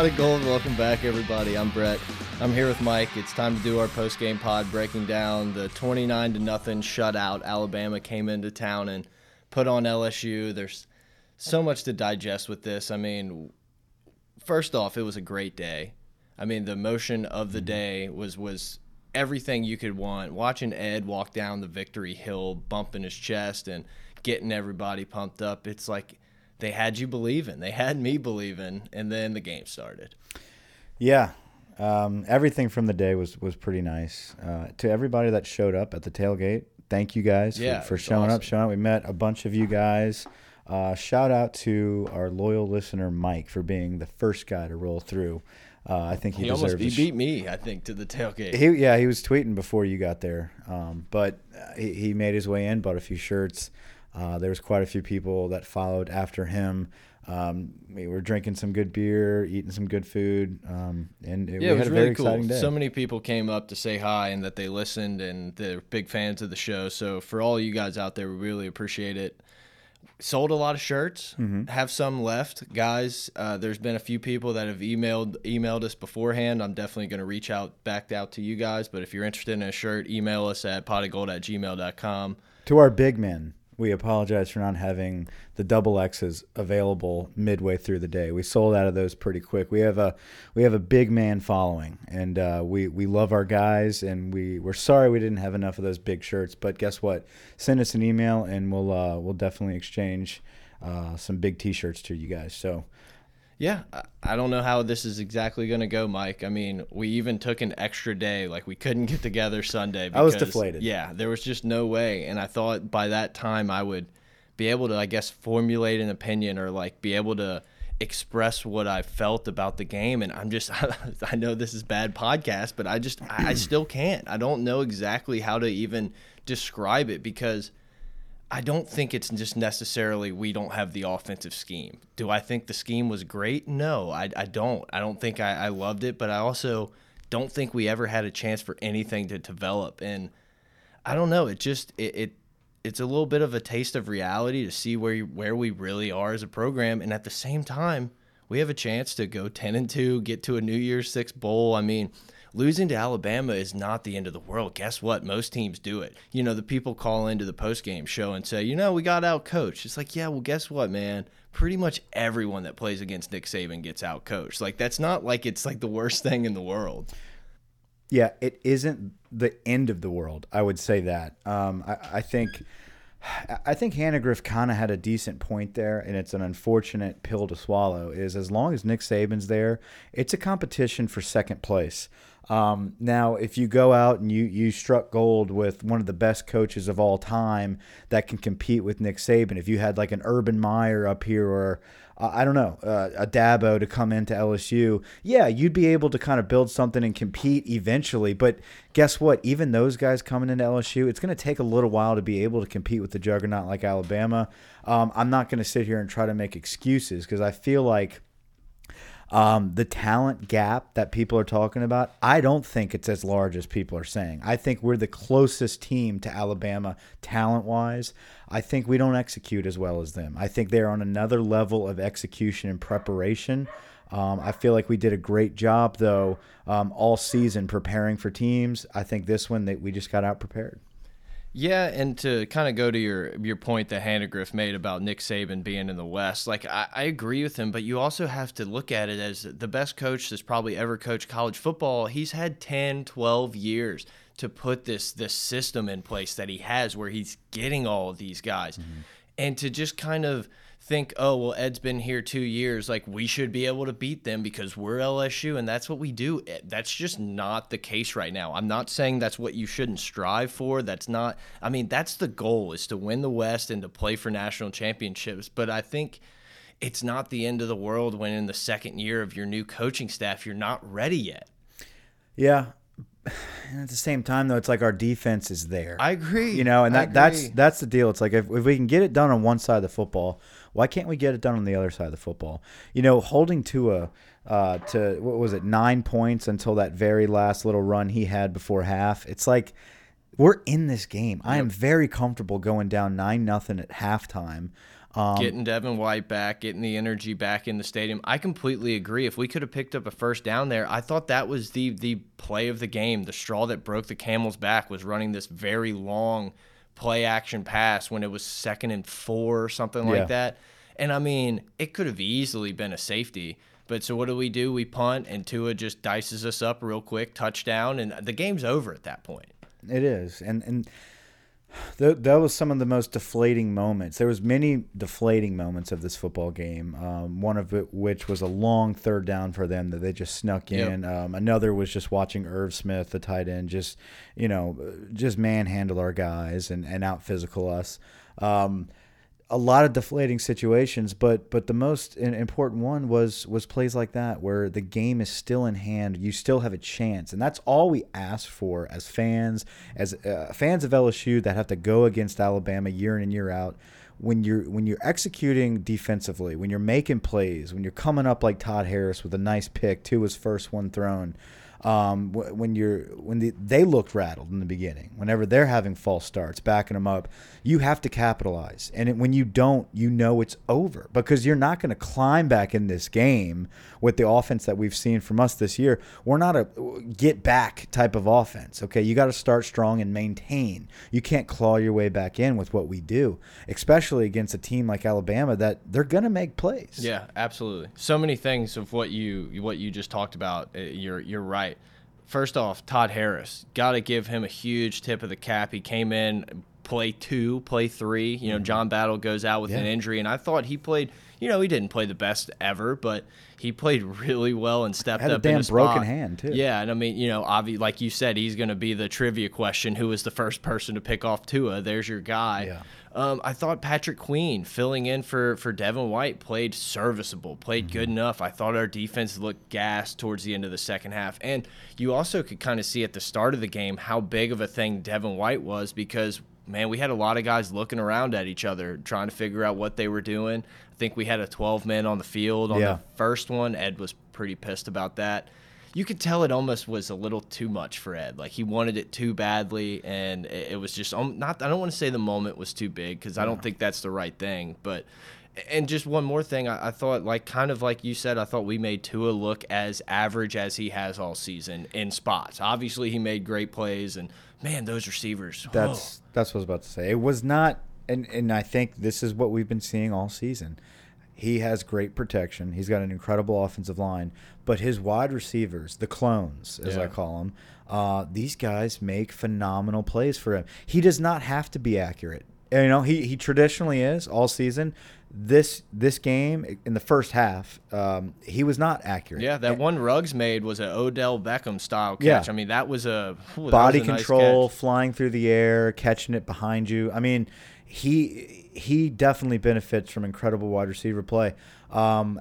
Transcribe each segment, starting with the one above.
Pot of Gold, welcome back, everybody. I'm Brett. I'm here with Mike. It's time to do our post game pod, breaking down the 29 to nothing shutout. Alabama came into town and put on LSU. There's so much to digest with this. I mean, first off, it was a great day. I mean, the emotion of the mm-hmm. day was was everything you could want. Watching Ed walk down the victory hill, bumping his chest and getting everybody pumped up. It's like they had you believing. They had me believing, and then the game started. Yeah, um, everything from the day was was pretty nice. Uh, to everybody that showed up at the tailgate, thank you guys yeah, for, for showing awesome. up. Showing up, we met a bunch of you guys. Uh, shout out to our loyal listener Mike for being the first guy to roll through. Uh, I think he, he deserves. Almost, he beat me, I think, to the tailgate. He, yeah, he was tweeting before you got there, um, but uh, he, he made his way in, bought a few shirts. Uh, there was quite a few people that followed after him. Um, we were drinking some good beer, eating some good food, um, and it, yeah, it was a really cool. So many people came up to say hi and that they listened and they're big fans of the show. So for all you guys out there, we really appreciate it. Sold a lot of shirts. Mm -hmm. Have some left, guys. Uh, there's been a few people that have emailed emailed us beforehand. I'm definitely going to reach out back out to you guys. But if you're interested in a shirt, email us at potofgold at gmail.com. To our big men we apologize for not having the double X's available midway through the day. We sold out of those pretty quick. We have a we have a big man following, and uh, we we love our guys, and we we're sorry we didn't have enough of those big shirts. But guess what? Send us an email, and we'll uh, we'll definitely exchange uh, some big T-shirts to you guys. So yeah, I don't know how this is exactly going to go, Mike. I mean, we even took an extra day. Like, we couldn't get together Sunday. Because, I was deflated. Yeah, there was just no way. And I thought by that time I would be able to, I guess, formulate an opinion or, like, be able to express what I felt about the game. And I'm just, I know this is bad podcast, but I just, I still can't. I don't know exactly how to even describe it because – I don't think it's just necessarily we don't have the offensive scheme. Do I think the scheme was great? No, I, I don't. I don't think I, I loved it, but I also don't think we ever had a chance for anything to develop. And I don't know. It just it, it it's a little bit of a taste of reality to see where you, where we really are as a program, and at the same time, we have a chance to go ten and two, get to a New Year's Six bowl. I mean losing to Alabama is not the end of the world. Guess what? Most teams do it. You know, the people call into the post game show and say, you know, we got out coached. It's like, yeah, well, guess what, man? Pretty much everyone that plays against Nick Saban gets out coached. Like, that's not like it's like the worst thing in the world. Yeah, it isn't the end of the world. I would say that. Um, I, I think. I think Hannagriff kind of had a decent point there, and it's an unfortunate pill to swallow. Is as long as Nick Saban's there, it's a competition for second place. Um, now, if you go out and you you struck gold with one of the best coaches of all time that can compete with Nick Saban, if you had like an Urban Meyer up here or uh, I don't know uh, a Dabo to come into LSU, yeah, you'd be able to kind of build something and compete eventually. But guess what? Even those guys coming into LSU, it's going to take a little while to be able to compete with the juggernaut like Alabama. Um, I'm not going to sit here and try to make excuses because I feel like um, the talent gap that people are talking about, I don't think it's as large as people are saying. I think we're the closest team to Alabama talent wise. I think we don't execute as well as them. I think they're on another level of execution and preparation. Um, I feel like we did a great job, though, um, all season preparing for teams. I think this one that we just got out prepared. Yeah, and to kind of go to your your point that Hannagriff made about Nick Saban being in the West, like I, I, agree with him, but you also have to look at it as the best coach that's probably ever coached college football. He's had 10, 12 years to put this this system in place that he has where he's getting all of these guys. Mm -hmm. And to just kind of think, oh, well, Ed's been here two years. Like, we should be able to beat them because we're LSU and that's what we do. Eh, that's just not the case right now. I'm not saying that's what you shouldn't strive for. That's not, I mean, that's the goal is to win the West and to play for national championships. But I think it's not the end of the world when in the second year of your new coaching staff, you're not ready yet. Yeah. And at the same time, though, it's like our defense is there. I agree. You know, and that that's that's the deal. It's like if, if we can get it done on one side of the football, why can't we get it done on the other side of the football? You know, holding Tua uh, to what was it nine points until that very last little run he had before half. It's like we're in this game. I am very comfortable going down nine nothing at halftime. Um, getting Devin White back, getting the energy back in the stadium. I completely agree. If we could have picked up a first down there, I thought that was the the play of the game. The straw that broke the camel's back was running this very long play action pass when it was second and four or something yeah. like that. And I mean, it could have easily been a safety. But so what do we do? We punt, and Tua just dices us up real quick, touchdown, and the game's over at that point. It is, and and that, that was some of the most deflating moments. There was many deflating moments of this football game. Um, one of it, which was a long third down for them that they just snuck in. Yep. Um, another was just watching Irv Smith, the tight end, just you know, just manhandle our guys and and out physical us. Um, a lot of deflating situations, but but the most important one was was plays like that where the game is still in hand, you still have a chance, and that's all we ask for as fans, as uh, fans of LSU that have to go against Alabama year in and year out. When you're when you're executing defensively, when you're making plays, when you're coming up like Todd Harris with a nice pick to his first one thrown, um, when you're when the, they looked rattled in the beginning, whenever they're having false starts, backing them up, you have to capitalize. And it, when you don't, you know it's over because you're not going to climb back in this game with the offense that we've seen from us this year. We're not a get back type of offense. Okay, you got to start strong and maintain. You can't claw your way back in with what we do, especially against a team like Alabama that they're going to make plays. Yeah, absolutely. So many things of what you what you just talked about. Uh, you're you're right First off, Todd Harris. Got to give him a huge tip of the cap. He came in, play two, play three. You know, mm-hmm. John Battle goes out with yeah. an injury, and I thought he played. You know, he didn't play the best ever, but he played really well and stepped up. Had. A damn broken hand too. Yeah, and I mean, you know, obvi- like you said, he's going to be the trivia question: Who was the first person to pick off Tua? There's your guy. Yeah. Um, I thought Patrick Queen filling in for for Devin White played serviceable, played mm -hmm. good enough. I thought our defense looked gassed towards the end of the second half, and you also could kind of see at the start of the game how big of a thing Devin White was because man, we had a lot of guys looking around at each other trying to figure out what they were doing. I think we had a 12 man on the field on yeah. the first one. Ed was pretty pissed about that you could tell it almost was a little too much for Ed. Like he wanted it too badly, and it, was just um, not. I don't want to say the moment was too big because I don't think that's the right thing. But and just one more thing, I, I, thought like kind of like you said, I thought we made Tua look as average as he has all season in spots. Obviously, he made great plays, and man, those receivers. That's that's what I was about to say. It was not, and and I think this is what we've been seeing all season. He has great protection. He's got an incredible offensive line, but his wide receivers, the clones, as yeah. I call them, uh, these guys make phenomenal plays for him. He does not have to be accurate. You know, he, he traditionally is all season. This this game in the first half, um, he was not accurate. Yeah, that one Ruggs made was an Odell Beckham style catch. Yeah. I mean, that was a ooh, body was a control, nice flying through the air, catching it behind you. I mean, he he definitely benefits from incredible wide receiver play. Um,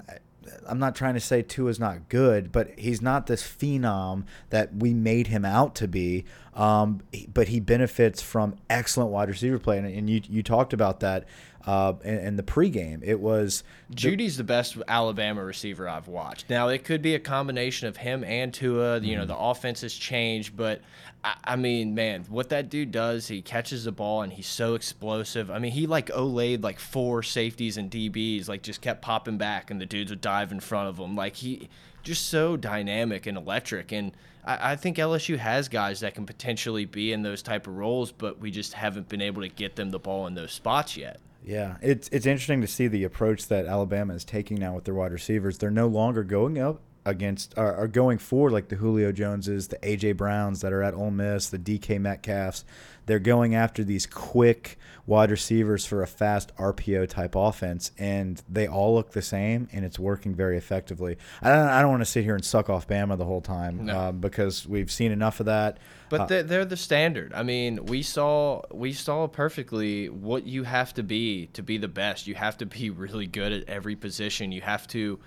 I'm not trying to say Tua is not good, but he's not this phenom that we made him out to be. Um, but he benefits from excellent wide receiver play, and, and you you talked about that uh, in, in, the pregame. It was Jeudy's the, the best Alabama receiver I've watched. Now it could be a combination of him and Tua. You know, mm-hmm. the offense has changed, but I, I, mean, man, what that dude does, he catches the ball and he's so explosive. I mean, he like olayed like four safeties and DBs, like just kept popping back, and the dudes would dive in front of him. Like he just so dynamic and electric. And I, I think LSU has guys that can potentially be in those type of roles, but we just haven't been able to get them the ball in those spots yet. Yeah, it's it's interesting to see the approach that Alabama is taking now with their wide receivers. They're no longer going up against are, are going for like the Julio Joneses, the AJ Browns that are at Ole Miss, the DK Metcalfs. They're going after these quick wide receivers for a fast RPO type offense, and they all look the same, and it's working very effectively. I don't, I don't want to sit here and suck off Bama the whole time No. um, because we've seen enough of that. But Uh, they're, they're the standard. I mean, we saw we saw perfectly what you have to be to be the best. You have to be really good at every position. You have to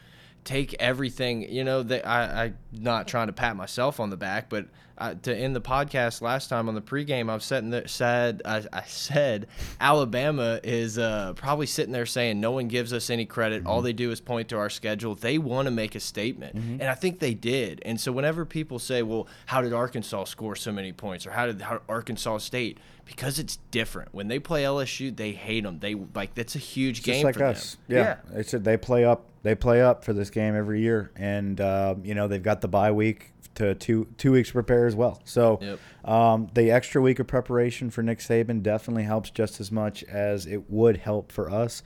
take everything. You know, that I I not trying to pat myself on the back, but uh, to end the podcast last time on the pregame, I've sitting there said I, I said Alabama is uh, probably sitting there saying no one gives us any credit. All they do is point to our schedule. They want to make a statement, and I think they did. And so whenever people say, "Well, how did Arkansas score so many points?" or "How did how Arkansas State?" because it's different. When they play LSU, they hate them. They like that's a huge just game like for us. them. Yeah, it's a, they play up. They play up for this game every year, and uh, you know they've got the bye week to two two weeks to prepare as well. So Yep. um, the extra week of preparation for Nick Saban definitely helps just as much as it would help for us.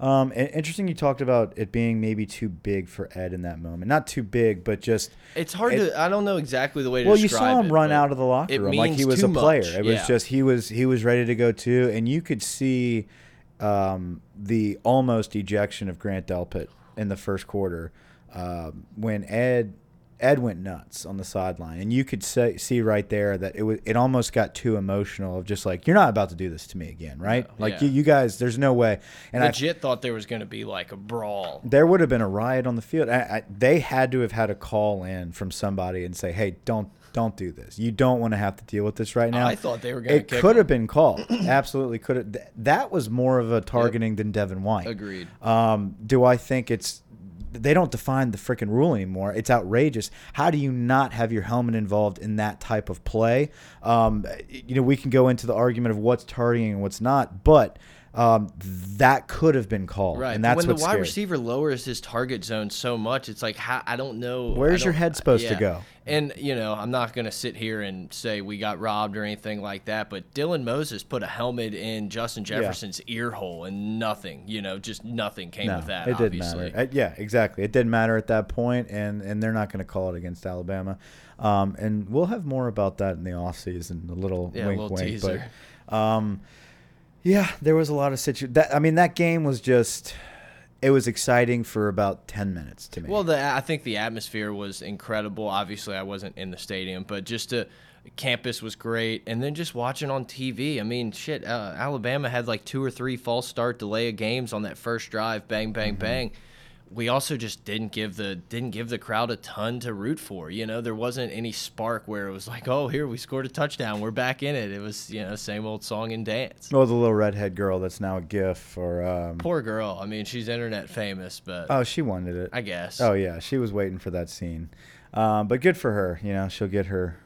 Um, and interesting, you talked about it being maybe too big for Ed in that moment. Not too big, but just It's hard It- to. I don't know exactly the way to well, you saw him it, run out of the locker room like he was a player. much. It was Yeah. just he was he was ready to go too, and you could see um, the almost ejection of Grant Delpit in the first quarter um, when Ed Ed went nuts on the sideline, and you could say, see right there that it was it almost got too emotional of just like you're not about to do this to me again, right? No, like yeah. you, you guys, there's no way. And I legit thought there was going to be like a brawl. there would have been a riot on the field. I, I, they had to have had a call in from somebody and say, "Hey, don't don't do this. You don't want to have to deal with this right now." I thought they were going to it could him. have been called. Absolutely could have. Th- That was more of a targeting than Devin White. Agreed. Um, do I think it's? They don't define the freaking rule anymore. It's outrageous. How do you not have your helmet involved in that type of play? Um, you know, we can go into the argument of what's targeting and what's not, but um, that could have been called, Right. and that's when the wide scary. receiver lowers his target zone so much, it's like how, I don't know. Where's your head supposed to yeah. go? And you know, I'm not going to sit here and say we got robbed or anything like that. But Dylan Moses put a helmet in Justin Jefferson's ear hole, and nothing. You know, just nothing came No, with that. it didn't obviously. matter. Uh, yeah, exactly. It didn't matter at that point, and and they're not going to call it against Alabama. Um, and we'll have more about that in the offseason, a little Yeah, a wink, little wink. teaser. But um, yeah, there was a lot of situ. That I mean, that game was just. It was exciting for about ten minutes to me. Well, the I think the atmosphere was incredible. Obviously, I wasn't in the stadium, but just to campus was great, and then just watching on TV. I mean, shit, uh, Alabama had like two or three false start delay of games on that first drive. Bang, bang, Mm-hmm. bang. We also just didn't give the didn't give the crowd a ton to root for. You know, there wasn't any spark where it was like, oh, here we scored a touchdown, we're back in it. It was you know same old song and dance. well, the little redhead girl that's now a GIF, or um, Poor girl. I mean, she's internet famous, but oh, she wanted it. I guess. Oh yeah, she was waiting for that scene. Um, but good for her. You know, she'll get her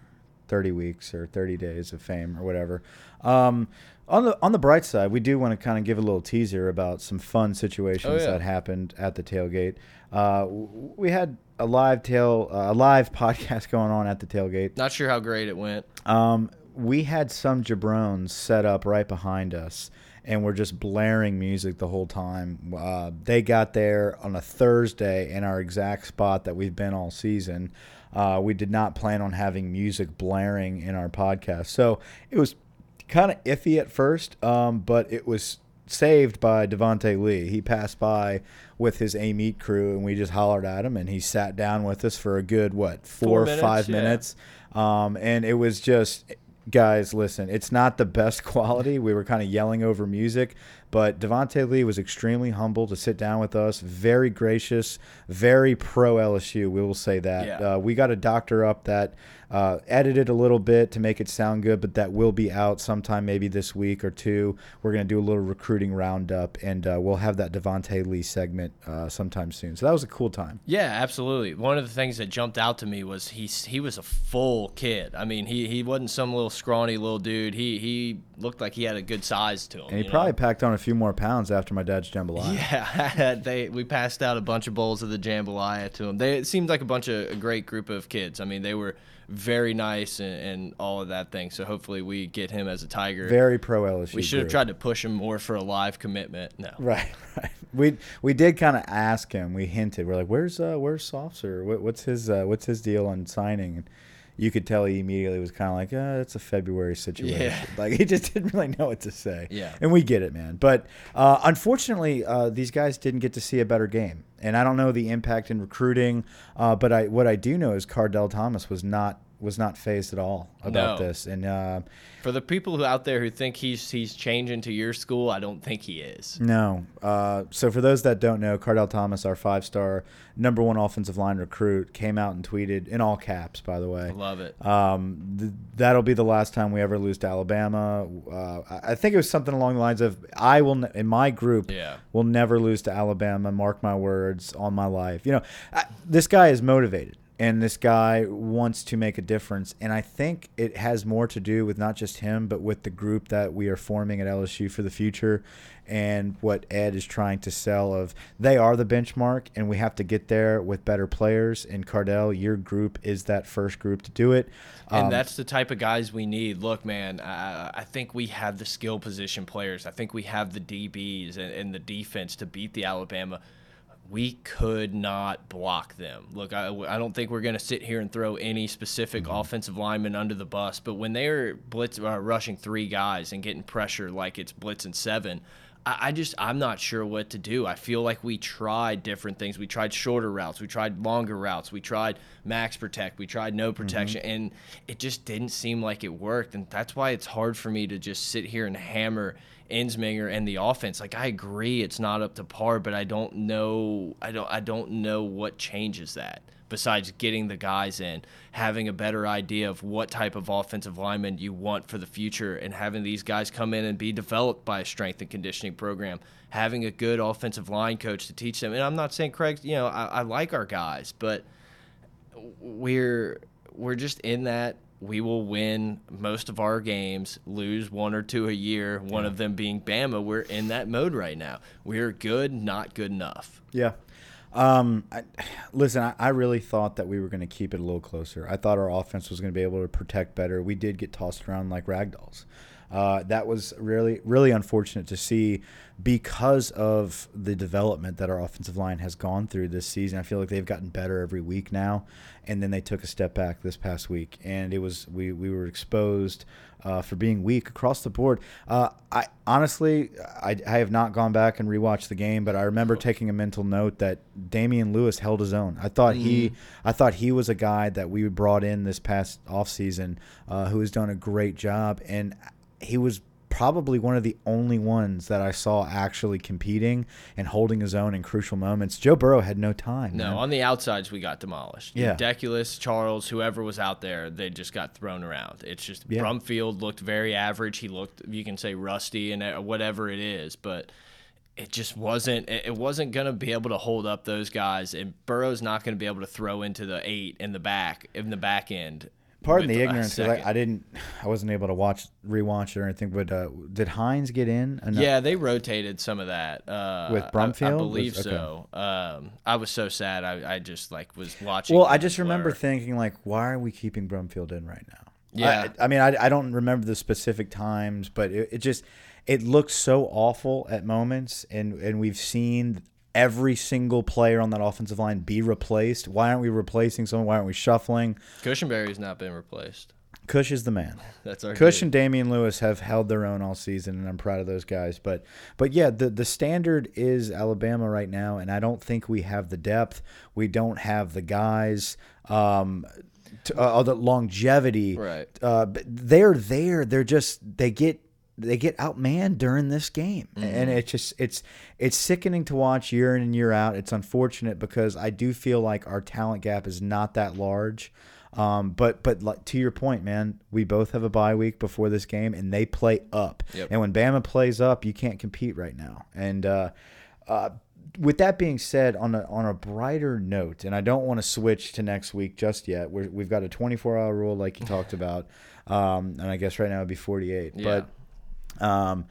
30 weeks or 30 days of fame or whatever. Um, on the on the bright side, we do want to kind of give a little teaser about some fun situations Oh, yeah. that happened at the tailgate. Uh, we had a live tail uh, a live podcast going on at the tailgate. Not sure how great it went. Um, we had some jabrones set up right behind us, and we're just blaring music the whole time. Uh, they got there on a Thursday in our exact spot that we've been all season. Uh, we did not plan on having music blaring in our podcast, so it was kind of iffy at first, um, but it was saved by Devonta Lee. He passed by with his Amite crew, and we just hollered at him, and he sat down with us for a good what four, Four or minutes, five yeah. minutes, um, and it was just. Guys, listen, it's not the best quality. We were kind of yelling over music, but Devonta Lee was extremely humble to sit down with us. Very gracious, very pro LSU. We will say that. Yeah. Uh, we got a doctor up that uh, edited a little bit to make it sound good, but that will be out sometime maybe this week or two. We're going to do a little recruiting roundup, and uh, we'll have that Devonta Lee segment uh, sometime soon. So that was a cool time. Yeah, absolutely. One of the things that jumped out to me was he he was a full kid. I mean, he he wasn't some little scrawny little dude. He he looked like he had a good size to him. And he probably know? packed on a few more pounds after my dad's jambalaya. Yeah, they we passed out a bunch of bowls of the jambalaya to them. They it seemed like a bunch of a great group of kids. I mean, they were very nice and, and all of that thing. So hopefully we get him as a tiger. Very pro LSU. we should have tried to push him more for a live commitment. No. Right, right. we we did kind of ask him. We hinted. We're like, "Where's uh, where's Saucer? What, what's his uh, what's his deal on signing?" And you could tell he immediately was kind of like, uh, "It's a February situation." Yeah. Like he just didn't really know what to say. Yeah. and we get it, man. But uh, unfortunately, uh, these guys didn't get to see a better game, and I don't know the impact in recruiting. Uh, but I what I do know is Kardell Thomas was not was not phased at all about No. this, and. Uh, For the people who out there who think he's he's changing to your school, I don't think he is. No. Uh, so for those that don't know, Kardell Thomas, our five-star number one offensive line recruit, came out and tweeted in all caps. By the way, love it. um, th- that'll be the last time we ever lose to Alabama. Uh, I I think it was something along the lines of, "I will in my group Yeah. will never lose to Alabama. Mark my words on my life." You know, I, this guy is motivated. And this guy wants to make a difference. And I think it has more to do with not just him, but with the group that we are forming at LSU for the future and what Ed is trying to sell of they are the benchmark and we have to get there with better players. And Kardell, your group is that first group to do it. And Um, that's the type of guys we need. Look, man, I, I think we have the skill position players. I think we have the DBs and, and the defense to beat the Alabama. We could not block them. Look, I, I don't think we're going to sit here and throw any specific offensive lineman under the bus. But when they're blitz uh, rushing three guys and getting pressure like it's blitz and seven, I, I just I'm not sure what to do. I feel like we tried different things. We tried shorter routes, we tried longer routes, we tried max protect, we tried no protection, and it just didn't seem like it worked. And that's why it's hard for me to just sit here and hammer Ensminger and the offense. Like I agree, it's not up to par, but I don't know. I don't. I don't know what changes that besides getting the guys in, having a better idea of what type of offensive lineman you want for the future, and having these guys come in and be developed by a strength and conditioning program, having a good offensive line coach to teach them. And I'm not saying Cregg, you know, I, I like our guys, but we're we're just in that we will win most of our games, lose one or two a year, one of them being Bama. We're in that mode right now. We're good, not good enough. Yeah. Um, I, listen, I, I really thought that we were going to keep it a little closer. I thought our offense was going to be able to protect better. We did get tossed around like ragdolls. Uh, that was really, really unfortunate to see because of the development that our offensive line has gone through this season. I feel like they've gotten better every week now, and then they took a step back this past week, and it was we we were exposed uh, for being weak across the board. Uh, I honestly, I, I have not gone back and rewatched the game, but I remember taking a mental note that Damien Lewis held his own. I thought he, I thought he was a guy that we brought in this past offseason uh, who has done a great job, and he was probably one of the only ones that I saw actually competing and holding his own in crucial moments. Joe Burrow had no time. No, man. on the outsides we got demolished. Yeah. Deculus, Charles, whoever was out there, they just got thrown around. It's just Yeah. Brumfield looked very average. He looked, you can say rusty and uh, whatever it is, but it just wasn't. It it wasn't going to be able to hold up those guys, and Burrow's not going to be able to throw into the eight in the back in the back end. Pardon the ignorance. I. I didn't, I wasn't able to watch, rewatch it or anything. But uh, did Hines get in? enough? Yeah, they rotated some of that uh, With I- I, believe Was- okay. so. Um, I was so sad. I, I just like was watching. Well, I just remember thinking like, why are we keeping Brumfield in right now? Yeah. I, I mean, I, I don't remember the specific times, but it, it just it looks so awful at moments, and and we've seen every single player on that offensive line be replaced. Why aren't we replacing someone? Why aren't we shuffling? Cushenberry's not been replaced. Cush is the man. That's our Cush dude. and Damien Lewis have held their own all season, and I'm proud of those guys. But, but yeah, the the standard is Alabama right now, and I don't think we have the depth. We don't have the guys, um, to, uh, the longevity. Right. Uh, they're there. They're just they get they get outmanned during this game, and it's just it's it's sickening to watch year in and year out. It's unfortunate because I do feel like our talent gap is not that large. Um, but but like, to your point, man, we both have a bye week before this game, and they play up. Yep. And when Bama plays up, you can't compete right now. And uh, uh, with that being said, on a on a brighter note, and I don't want to switch to next week just yet. We're, we've got a 24 hour rule, like you talked about, um, and I guess right now it'd be 48. Yeah. But um,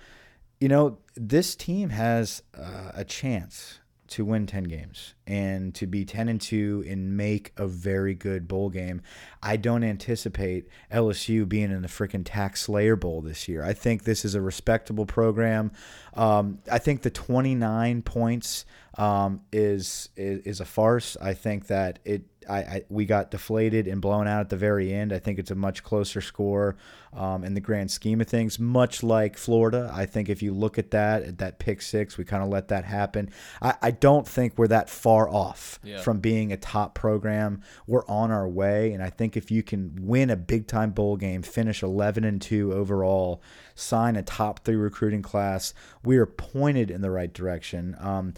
you know, this team has uh, a chance to win 10 games and to be 10 and 2 and make a very good bowl game. I don't anticipate LSU being in the freaking TaxSlayer Bowl this year. I think this is a respectable program. Um, I think the 29 points um, is, is is a farce. I think that it I, I, we got deflated and blown out at the very end. I think it's a much closer score um, in the grand scheme of things. Much like Florida, I think if you look at that at that pick six, we kind of let that happen. I, I, don't think we're that far off yeah. from being a top program. We're on our way, and I think if you can win a big time bowl game, finish eleven and two overall, sign a top three recruiting class, we are pointed in the right direction. Um,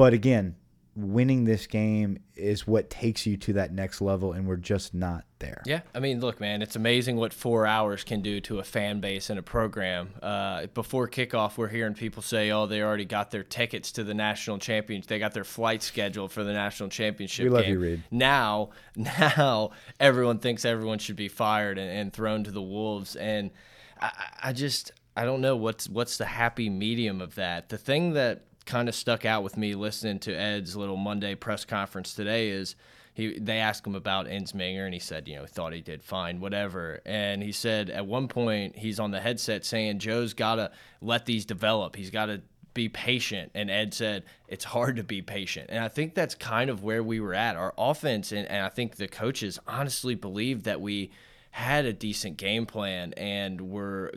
but again, winning this game is what takes you to that next level, and we're just not there. Yeah, I mean, look, man, it's amazing what four hours can do to a fan base and a program. Uh, before kickoff, we're hearing people say, "Oh, they already got their tickets to the national championship. They got their flight scheduled for the national championship." We love game. you, Reed. Now, now everyone thinks everyone should be fired and, and thrown to the wolves, and I, I just. I don't know what's what's the happy medium of that. The thing that kind of stuck out with me listening to Ed's little Monday press conference today is he they asked him about Ensminger and he said, you know, thought he did fine, whatever. And he said at one point he's on the headset saying Joe's got to let these develop. He's got to be patient. And Ed said it's hard to be patient. And I think that's kind of where we were at. Our offense and, and I think the coaches honestly believed that we had a decent game plan and were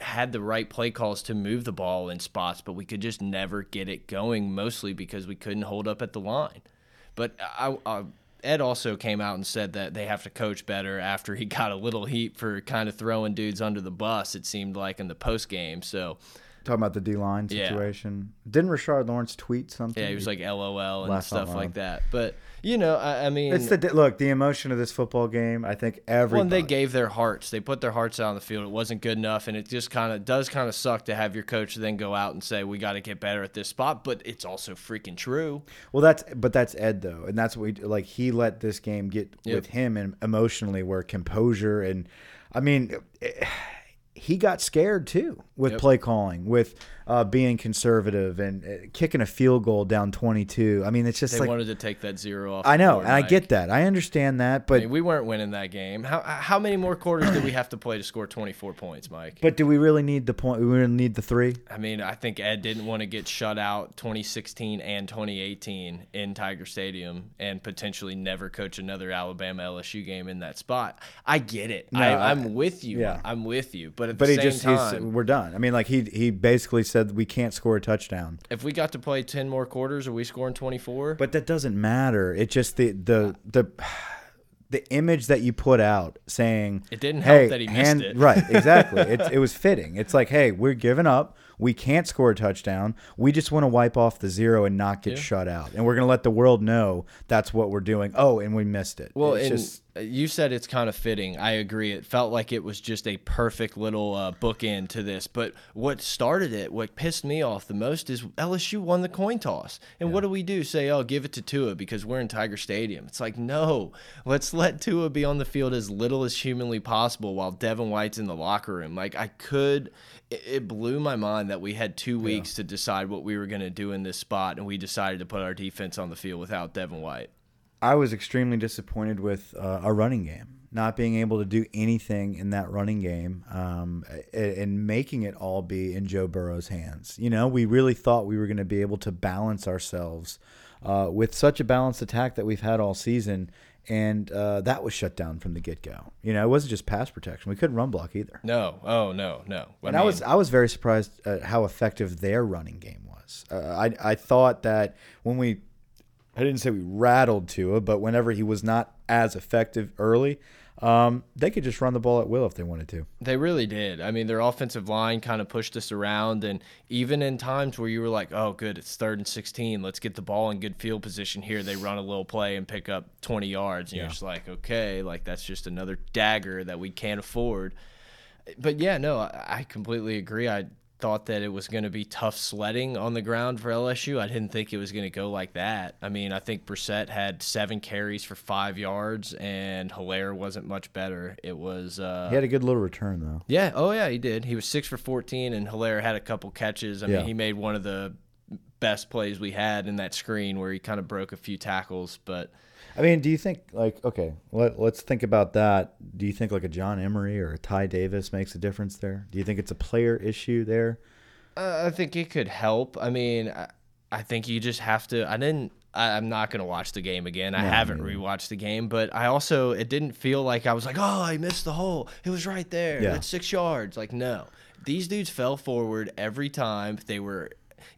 had the right play calls to move the ball in spots, but we could just never get it going, mostly because we couldn't hold up at the line. But I, I, Ed also came out and said that they have to coach better after he got a little heat for kind of throwing dudes under the bus, it seemed like in the post game. So, talking about the D line situation. Yeah. Didn't Rashard Lawrence tweet something? Yeah, he was like LOL and stuff like that. But you know, I, I, mean, it's the look, the emotion of this football game. I think every Well, they gave their hearts. They put their hearts out on the field. It wasn't good enough, and it just kind of does kind of suck to have your coach then go out and say we got to get better at this spot. But it's also freaking true. Well, that's but that's Ed though, and that's what we like. He let this game get yep. with him and emotionally, where composure and, I mean. It, he got scared too with yep. play calling, with uh, being conservative and uh, kicking a field goal down 22. I mean, it's just they like wanted to take that zero off. I know, board, and Mike. I get that. I understand that, but I mean, we weren't winning that game. How how many more quarters did we have to play to score 24 points, Mike? But do we really need the point? We really need the three. I mean, I think Ed didn't want to get shut out 2016 and 2018 in Tiger Stadium and potentially never coach another Alabama LSU game in that spot. I get it. No, I, am with you. Yeah. I'm with you. But at but the same time, we're done. I mean, like he he basically said we can't score a touchdown. If we got to play 10 more quarters, are we scoring 24? But that doesn't matter. It just the the the the image that you put out saying it didn't help hey, that he missed hand, it. right, exactly. it, it was fitting. It's like, hey, we're giving up. We can't score a touchdown. We just want to wipe off the zero and not get yeah. shut out. And we're going to let the world know that's what we're doing. Oh, and we missed it. Well, it's just you said it's kind of fitting. I agree. It felt like it was just a perfect little uh, bookend to this. But what started it, what pissed me off the most, is LSU won the coin toss. And yeah. what do we do? Say, oh, give it to Tua because we're in Tiger Stadium. It's like, no, let's let Tua be on the field as little as humanly possible while Devin White's in the locker room. Like, I could, it, blew my mind that we had two weeks yeah. to decide what we were going to do in this spot, and we decided to put our defense on the field without Devin White. I was extremely disappointed with uh, our running game, not being able to do anything in that running game, um, and making it all be in Joe Burrow's hands. You know, we really thought we were going to be able to balance ourselves uh, with such a balanced attack that we've had all season, and uh, that was shut down from the get go. You know, it wasn't just pass protection; we couldn't run block either. No, oh no, no. I and mean, I was I was very surprised at how effective their running game was. Uh, I I thought that when we I didn't say we rattled Tua, but whenever he was not as effective early, um, they could just run the ball at will if they wanted to. They really did. I mean, their offensive line kind of pushed us around, and even in times where you were like, "Oh, good, it's third and 16. Let's get the ball in good field position here." They run a little play and pick up 20 yards, and yeah. you're just like, "Okay, like that's just another dagger that we can't afford." But yeah, no, I completely agree. I thought that it was going to be tough sledding on the ground for LSU. I didn't think it was going to go like that. I mean, I think Brossette had seven carries for five yards, and Helaire wasn't much better. It was. Uh, he had a good little return though. Yeah. Oh yeah, he did. He was six for fourteen, and Helaire had a couple catches. I yeah. mean, he made one of the best plays we had in that screen where he kind of broke a few tackles. But I mean, do you think like okay, let, let's think about that. Do you think like a John Emery or a Ty Davis makes a difference there? Do you think it's a player issue there? uh, I think it could help. I mean, I, I think you just have to. I didn't. I, I'm not gonna watch the game again. I haven't neither. rewatched the game, but I also it didn't feel like I was like, oh, I missed the hole. It was right there. Yeah. That's six yards. Like no, these dudes fell forward every time. They were.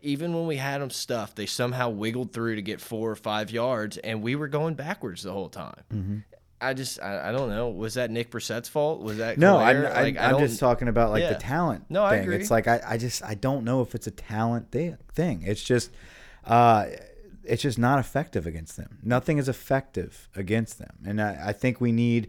Even when we had them stuffed, they somehow wiggled through to get four or five yards, and we were going backwards the whole time. Mm-hmm. I just, I, I don't know. Was that Nick Brossette's fault? Was that No, I'm? I'm, Like, I'm just talking about like Yeah. the talent. No, I thing. agree. It's like I, I just I don't know if it's a talent thing. Thing. It's just, uh, it's just not effective against them. Nothing is effective against them, and I, I think we need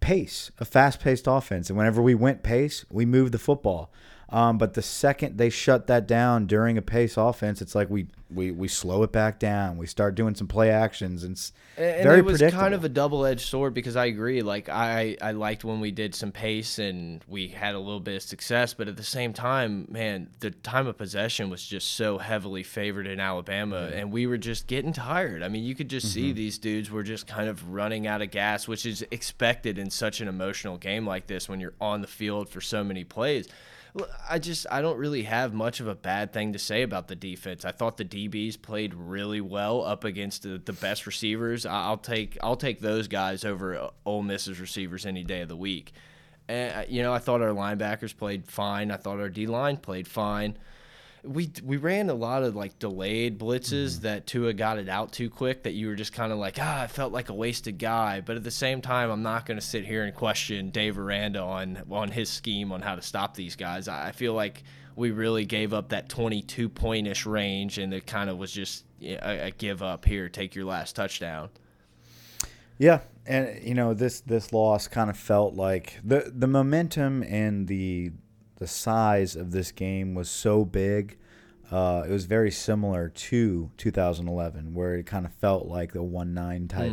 pace, a fast-paced offense. And whenever we went pace, we moved the football. Um, but the second they shut that down during a pace offense, it's like we, we, we slow it back down. We start doing some play actions, and it's And very it was kind of a double-edged sword because I agree. Like I, I liked when we did some pace and we had a little bit of success, but at the same time, man, the time of possession was just so heavily favored in Alabama, and we were just getting tired. I mean, you could just Mm-hmm. see these dudes were just kind of running out of gas, which is expected in such an emotional game like this when you're on the field for so many plays. I just I don't really have much of a bad thing to say about the defense. I thought the DBs played really well up against the, the best receivers. I'll take I'll take those guys over uh, Ole Miss's receivers any day of the week. And uh, you know I thought our linebackers played fine. I thought our D line played fine. We we ran a lot of like delayed blitzes that Tua got it out too quick. That you were just kind of like ah, I felt like a wasted guy. But at the same time, I'm not going to sit here and question Dave Aranda on on his scheme on how to stop these guys. I I feel like we really gave up that 22 point ish range, and it kind of was just a, a give up here. Take your last touchdown. Yeah, and you know this this loss kind of felt like the the momentum and the the size of this game was so big. Uh, it was very similar to 2011, where it kind of felt like the one nine type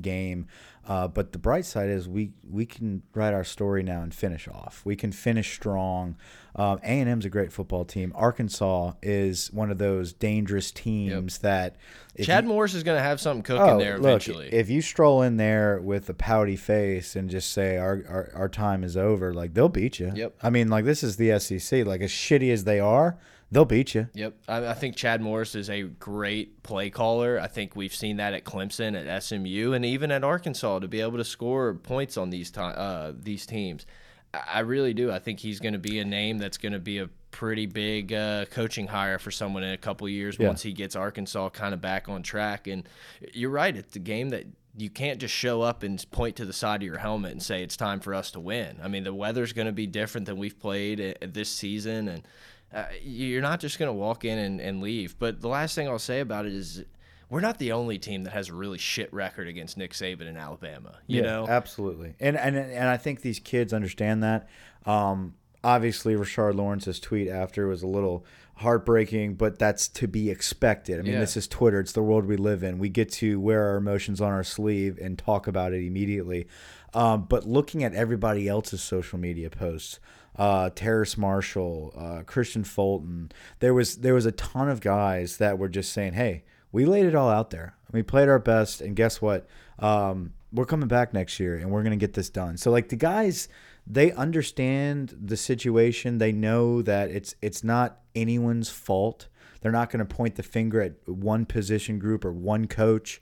game. Uh, but the bright side is we we can write our story now and finish off. We can finish strong. Um, A and M's a great football team. Arkansas is one of those dangerous teams that Chad you- Morris is going to have something cooking there eventually. Oh, Look, if you stroll in there with a pouty face and just say our, our our time is over, like they'll beat you. Yep. I mean, like this is the SEC. Like as shitty as they are, they'll beat you. Yep, I, I think Chad Morris is a great play caller. I think we've seen that at Clemson, at SMU, and even at Arkansas to be able to score points on these uh, these teams. I I really do. I think he's going to be a name that's going to be a pretty big uh, coaching hire for someone in a couple years Yeah. once he gets Arkansas kind of back on track. And you're right, it's a game that you can't just show up and point to the side of your helmet and say it's time for us to win. I mean, the weather's going to be different than we've played uh, this season, and uh, you're not just going to walk in and, and leave. But the last thing I'll say about it is we're not the only team that has a really shit record against Nick Saban in Alabama. You Yeah, know, absolutely. And and and I think these kids understand that. Um, obviously, Rashard Lawrence's tweet after was a little heartbreaking, but that's to be expected. I mean, Yeah. this is Twitter; it's the world we live in. We get to wear our emotions on our sleeve and talk about it immediately. Um, but looking at everybody else's social media posts. Uh, Terrace Marshall, uh, Kristian Fulton. There was there was a ton of guys that were just saying, "Hey, we laid it all out there. We played our best, and guess what? Um, we're coming back next year, and we're gonna get this done." So like the guys, they understand the situation. They know that it's it's not anyone's fault. They're not going to point the finger at one position group or one coach.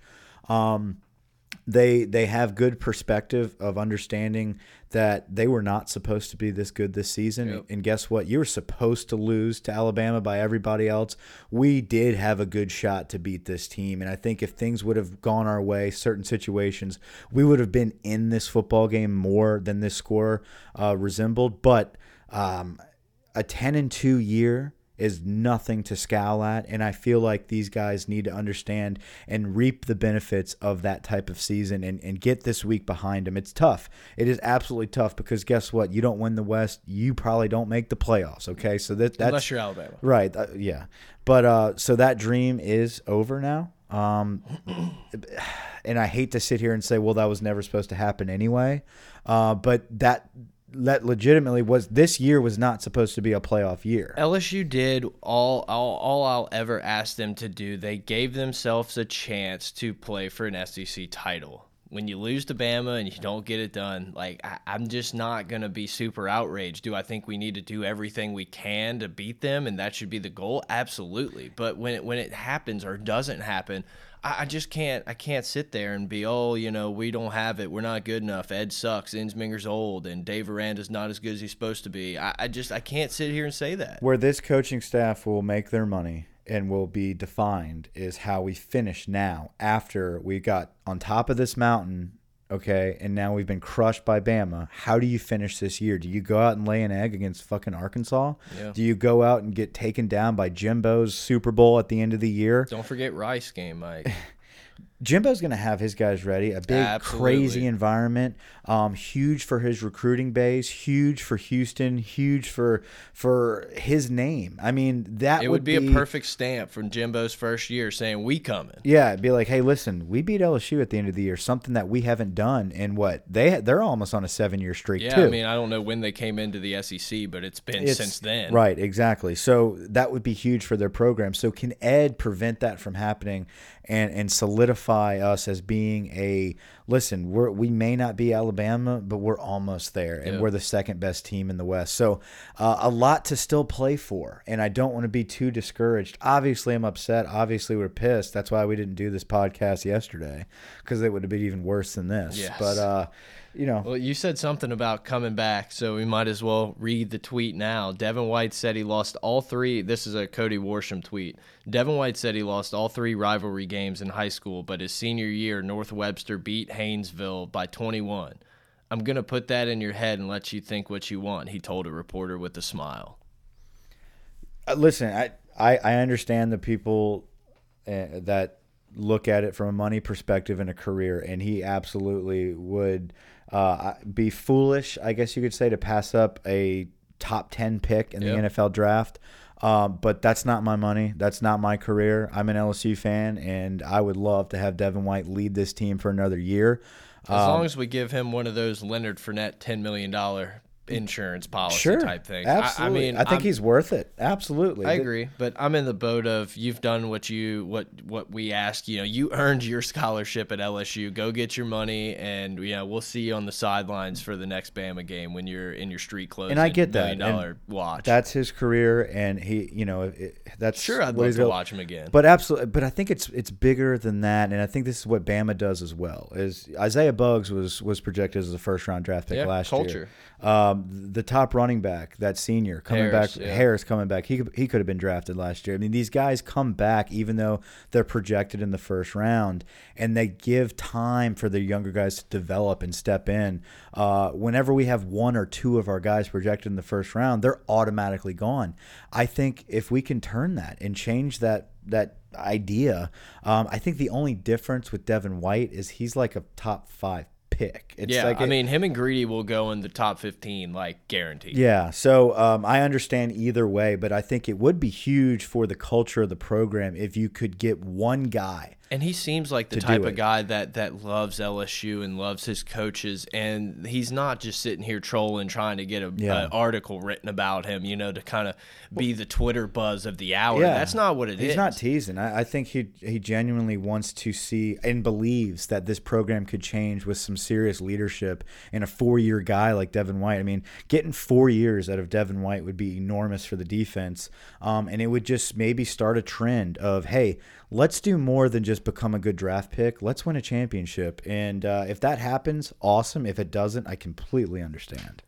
Um, they they have good perspective of understanding that they were not supposed to be this good this season. Yep. and guess what? You were supposed to lose to Alabama by everybody else. We did have a good shot to beat this team. And I think if things would have gone our way certain situations we would have been in this football game more than this score uh, resembled. But um, a 10 and 2 year is nothing to scowl at and i feel like these guys need to understand and reap the benefits of that type of season and, and get this week behind them it's tough it is absolutely tough because guess what you don't win the west you probably don't make the playoffs okay so that that's unless you're Alabama. Right. Uh, yeah. But uh, so that dream is over now. Um, and I hate to sit here and say, well, that was never supposed to happen anyway. Uh, but that that legitimately was this year was not supposed to be a playoff year. LSU did all, all all I'll ever ask them to do. They gave themselves a chance to play for an SEC title. When you lose to Bama and you don't get it done, like I, I'm just not gonna be super outraged. Do I think we need to do everything we can to beat them, and that should be the goal? Absolutely. But when it when it happens or doesn't happen, I, I just can't I can't sit there and be oh you know we don't have it. We're not good enough. Ed sucks. Ensminger's old and Dave Aranda's not as good as he's supposed to be. I, I just I can't sit here and say that. Where this coaching staff will make their money and will be defined is how we finish now after we got on top of this mountain okay, and now we've been crushed by Bama. How do you finish this year? Do you go out and lay an egg against fucking Arkansas? Yeah. Do you go out and get taken down by Jimbo's Super Bowl at the end of the year? don't forget Rice game Mike Jimbo's going to have his guys ready. A big, Absolutely. crazy environment. Um, huge for his recruiting base. Huge for Houston. Huge for for his name. I mean, that it would be, a perfect stamp from Jimbo's first year saying we coming Yeah, be like, hey, listen, we beat LSU at the end of the year, something that we haven't done in what they they're almost on a seven year streak yeah too. I mean I don't know when they came into the SEC but it's been It's- since then Right, exactly. So that would be huge for their program. So can Ed prevent that from happening and and solidify us as being a listen, we're we may not be Alabama, but we're almost there and Yeah. we're the second best team in the West. So uh, a lot to still play for and I don't want to be too discouraged. Obviously I'm upset. Obviously we're pissed. That's why we didn't do this podcast yesterday cuz it would have been even worse than this. Yes. But uh you know, Well, you said something about coming back, so we might as well read the tweet now. Devin White said he lost all three. This is a Cody Worsham tweet. Devin White said he lost all three rivalry games in high school, but his senior year, North Webster beat Haynesville by 21. I'm going to put that in your head and let you think what you want, he told a reporter with a smile. Uh, listen, I, I I understand the people uh, that look at it from a money perspective and a career, and he absolutely would uh, be foolish, I guess you could say, to pass up a top ten pick in Yep. the NFL draft. Um, but that's not my money. That's not my career. I'm an LSU fan, and I would love to have Devin White lead this team for another year. As long as we give him one of those Leonard Fournette $10 million insurance policy Sure, type things. absolutely. I, I mean, I think I'm- he's worth it. Absolutely. I agree, but I'm in the boat of you've done what you what what we asked. You know, you earned your scholarship at LSU. Go get your money, and you know we'll see you on the sidelines for the next Bama game when you're in your street clothes. And I get that, dollar watch. That's his career, and he, you know, it, that's sure, I'd love to watch him again. But absolutely, but I think it's it's bigger than that, and I think this is what Bama does as well. Is Isaiah Buggs was was projected as a first round draft pick Yeah, last culture. year. Um, the top running back, that senior coming Harris, back, yeah. Harris coming back. He could, he could have been drafted last year. I mean, these guys come back even though they're projected in the first round, and they give time for the younger guys to develop and step in. Uh, whenever we have one or two of our guys projected in the first round, they're automatically gone. I think if we can turn that and change that that idea, um, I think the only difference with Devin White is he's like a top five pick. It's yeah, like I mean, him and Greedy will go in the top 15, like guaranteed. yeah, so um, I understand either way, but I think it would be huge for the culture of the program if you could get one guy. And he seems like the type of guy that that loves LSU and loves his coaches, and he's not just sitting here trolling, trying to get a, Yeah. an article written about him, you know, to kind of be the Twitter buzz of the hour. Yeah. That's not what it is. He's not teasing. I, I think he he genuinely wants to see and believes that this program could change with some serious leadership and a four year guy like Devin White. I mean, getting four years out of Devin White would be enormous for the defense, um, and it would just maybe start a trend of hey, let's do more than just become a good draft pick. Let's win a championship, and uh, if that happens, awesome. If it doesn't, I completely understand.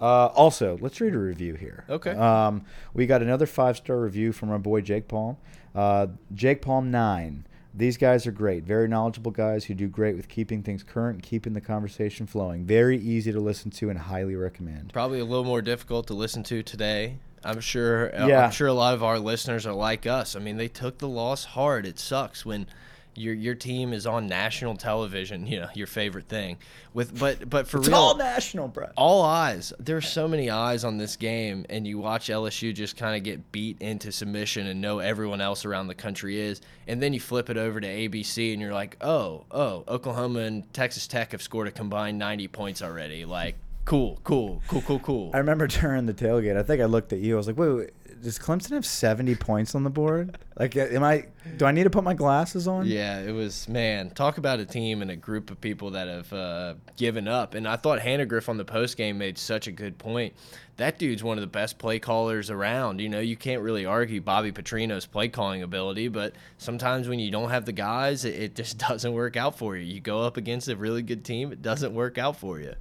Uh, also, let's read a review here. Okay. Um, we got another five star review from our boy Jake Palm. Uh, Jake Palm nine. These guys are great. Very knowledgeable guys who do great with keeping things current and keeping the conversation flowing. Very easy to listen to and highly recommend. Probably a little more difficult to listen to today. I'm sure. uh, Yeah. I'm sure a lot of our listeners are like us. I mean, they took the loss hard. It sucks when your your team is on national television. You know, your favorite thing. With but but for It's real, all national, bro. all eyes. There's so many eyes on this game, and you watch LSU just kind of get beat into submission and know everyone else around the country is, and then you flip it over to ABC, and you're like, oh, oh, Oklahoma and Texas Tech have scored a combined 90 points already. Like, Cool, cool, cool, cool, cool. I remember during the tailgate, I think I looked at you. I was like, wait, wait does Clemson have 70 points on the board? Like, am I, do I need to put my glasses on? Yeah, it was, man, talk about a team and a group of people that have uh, given up. And I thought Handagriff on the post game made such a good point. That dude's one of the best play callers around. You know, you can't really argue Bobby Petrino's play calling ability, but sometimes when you don't have the guys, it, it just doesn't work out for you. You go up against a really good team, it doesn't work out for you.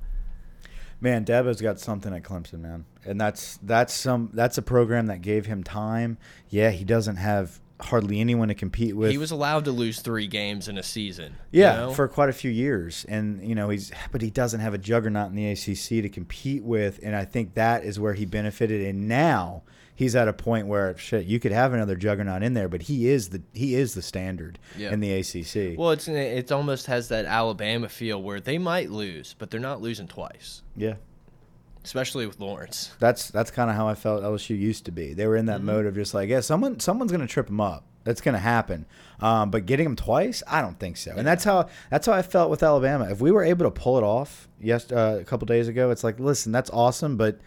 Man, Dabo's got something at Clemson, man, and that's that's some that's a program that gave him time. Yeah, he doesn't have hardly anyone to compete with. He was allowed to lose three games in a season. Yeah, you know? for quite a few years, and you know he's but he doesn't have a juggernaut in the ACC to compete with, and I think that is where he benefited. And now he's at a point where shit, you could have another juggernaut in there, but he is the he is the standard yeah. in the ACC. Well, it's it almost has that Alabama feel where they might lose, but they're not losing twice. Yeah. Especially with Lawrence. That's that's kind of how I felt LSU used to be. They were in that mm -hmm. mode of just like, yeah, someone someone's going to trip them up. That's going to happen. Um, but getting them twice, I don't think so. Yeah. And that's how that's how I felt with Alabama. If we were able to pull it off, yes, uh, a couple days ago, it's like, listen, that's awesome, but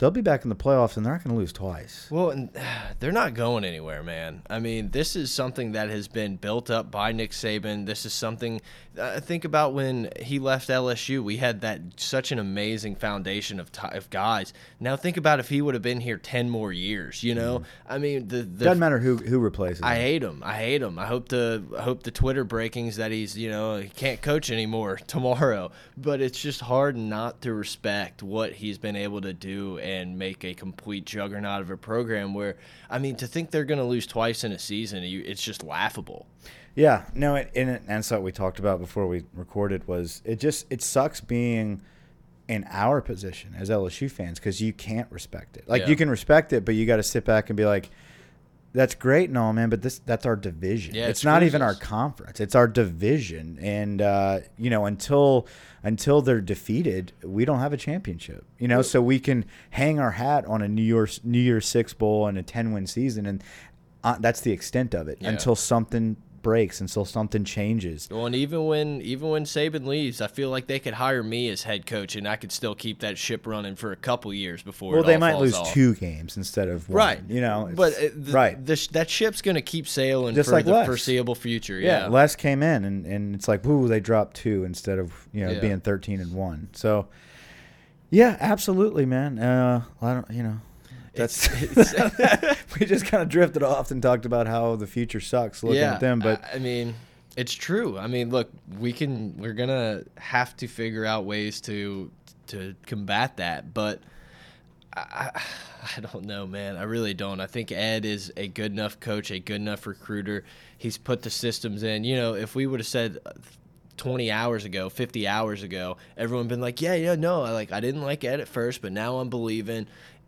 they'll be back in the playoffs and they're not going to lose twice. Well, and they're not going anywhere, man. I mean, this is something that has been built up by Nick Saban. This is something uh, think about when he left LSU. We had that such an amazing foundation of, of guys. Now think about if he would have been here ten more years. You know, mm. I mean, the, the doesn't matter who who replaces. I him. hate him. I hate him. I hope the I hope the Twitter breakings that he's you know he can't coach anymore tomorrow. But it's just hard not to respect what he's been able to do and make a complete juggernaut of a program. Where I mean, to think they're going to lose twice in a season, it's just laughable. Yeah, no, it, and, and that's what we talked about before we recorded was it just it sucks being in our position as LSU fans because you can't respect it. Like yeah. you can respect it, but you got to sit back and be like, "That's great and all, man, but this that's our division. Yeah, it's, it's not even our conference. It's our division, and uh, you know until until they're defeated, we don't have a championship. You know, so we can hang our hat on a New Year's New Year's Six bowl and a ten win season, and uh, that's the extent of it yeah. until something breaks until something changes. Well, and even when even when Saban leaves, I feel like they could hire me as head coach, and I could still keep that ship running for a couple years before. Well, they might lose off. two games instead of one, right. You know, but the, right, the, that ship's going to keep sailing Just for like the Les. foreseeable future. Yeah. yeah, Les came in, and and it's like, woo, they dropped two instead of you know yeah. being thirteen and one. So. Yeah, absolutely, man. Uh, I don't, you know, that's it's, it's we just kind of drifted off and talked about how the future sucks looking yeah, at them. But I mean, it's true. I mean, look, we can we're gonna have to figure out ways to to combat that, but. I, I don't know, man. I really don't. I think Ed is a good enough coach, a good enough recruiter. He's put the systems in. You know, if we would have said uh, 20 hours ago, 50 hours ago, everyone been like, yeah, yeah, no, I like I didn't like Ed at first, but now I'm believing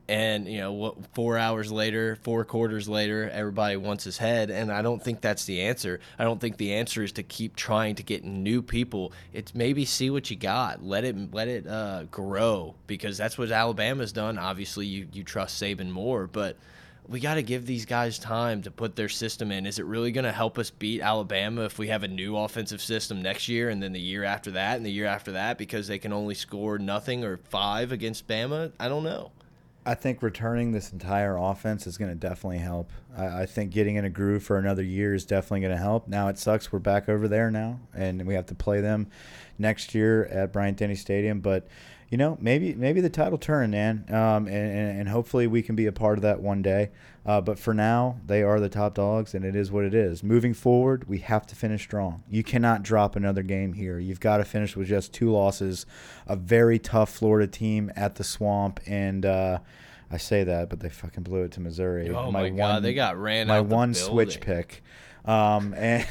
and you know what four hours later four quarters later everybody wants his head and i don't think that's the answer i don't think the answer is to keep trying to get new people it's maybe see what you got let it let it uh, grow because that's what alabama's done obviously you, you trust saban more but we got to give these guys time to put their system in. Is it really going to help us beat Alabama if we have a new offensive system next year and then the year after that and the year after that because they can only score nothing or five against Bama? I don't know. I think returning this entire offense is going to definitely help. I, I, think getting in a groove for another year is definitely going to help. Now it sucks we're back over there now, and we have to play them next year at Bryant Denny Stadium. But you know, maybe maybe the title turn, man, um, and, and hopefully we can be a part of that one day. Uh, but for now, they are the top dogs, and it is what it is. Moving forward, we have to finish strong. You cannot drop another game here. You've got to finish with just two losses. A very tough Florida team at the Swamp, and uh, I say that, but they fucking blew it to Missouri. Oh my, my god, one, they got ran. My one switch pick, um, and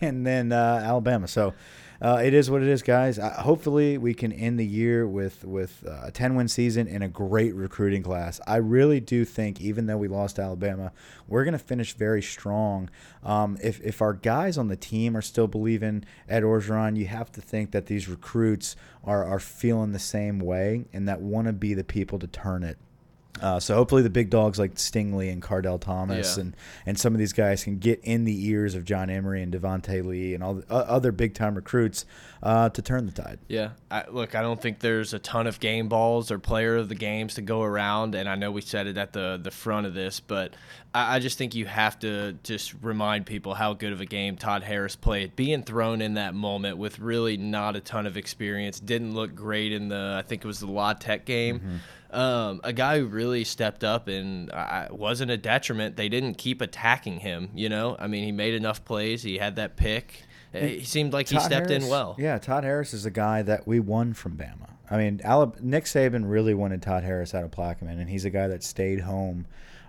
and then uh, Alabama. So uh, it is what it is, guys. Uh, hopefully, we can end the year with with uh, a ten win season and a great recruiting class. I really do think, even though we lost Alabama, we're gonna finish very strong. Um, if if our guys on the team are still believing Ed Orgeron, you have to think that these recruits are are feeling the same way and that want to be the people to turn it. Uh, so hopefully the big dogs like Stingley and Kardell Thomas Yeah. and, and some of these guys can get in the ears of John Emery and Devonta Lee and all the uh, other big time recruits uh, to turn the tide. Yeah, I, look, I don't think there's a ton of game balls or player of the games to go around, and I know we said it at the the front of this, but I, I just think you have to just remind people how good of a game Todd Harris played. Being thrown in that moment with really not a ton of experience, didn't look great in the I think it was the La Tech game. Um, a guy who really stepped up and I, wasn't a detriment. They didn't keep attacking him. You know, I mean, he made enough plays. He had that pick. He seemed like he Todd stepped in well. Yeah, Todd Harris is a guy that we won from Bama. I mean, Nick Saban really wanted Todd Harris out of Plaquemine, and he's a guy that stayed home.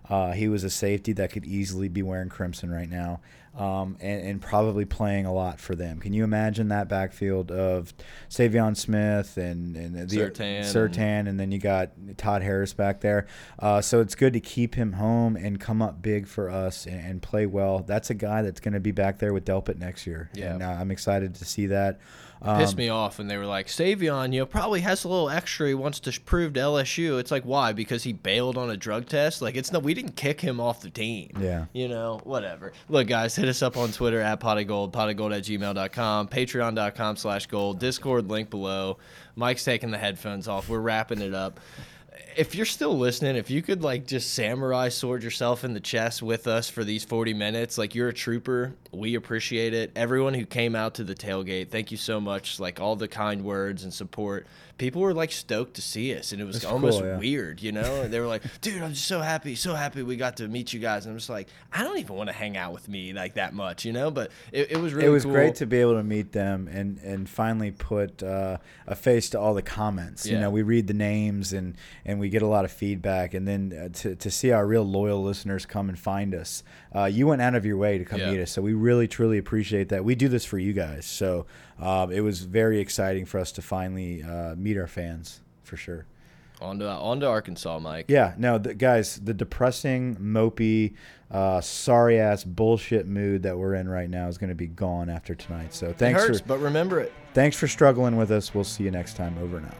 Uh, he was a safety that could easily be wearing crimson right now, um, and, and probably playing a lot for them. Can you imagine that backfield of Saivion Smith and, and the Surtain. Sertan, and then you got Todd Harris back there. Uh, so it's good to keep him home and come up big for us and, and play well. That's a guy that's going to be back there with Delpit next year, Yeah. and uh, I'm excited to see that. Pissed Um, me off when they were like, Saivion, you know, probably has a little extra he wants to prove to LSU. It's like, why? Because he bailed on a drug test? Like, it's no, we didn't kick him off the team. Yeah. You know, whatever. Look, guys, hit us up on Twitter at pot of gold, pot of gold at gmail.com, patreon.com slash gold, Discord link below. Mike's taking the headphones off. We're wrapping it up. If you're still listening, if you could like just samurai sword yourself in the chest with us for these 40 minutes, like you're a trooper. We appreciate it. Everyone who came out to the tailgate, thank you so much. Like all the kind words and support. People were like stoked to see us, and it was That's almost cool, yeah. weird, you know? And they were like, dude, I'm just so happy, so happy we got to meet you guys. And I'm just like, I don't even want to hang out with me like that much, you know? But it, it was really it was cool. great to be able to meet them and and finally put uh, a face to all the comments. You know, we read the names and and we get a lot of feedback, and then uh, to to see our real loyal listeners come and find us. Uh, you went out of your way to come Yeah. meet us, so we really truly appreciate that. We do this for you guys, so um, it was very exciting for us to finally uh, meet our fans for sure. On to, on to Arkansas, Mike. Yeah, no, the, guys, the depressing, mopey, uh, sorry ass bullshit mood that we're in right now is going to be gone after tonight. So It thanks hurts, for but remember it. thanks for struggling with us. We'll see you next time. Over and out.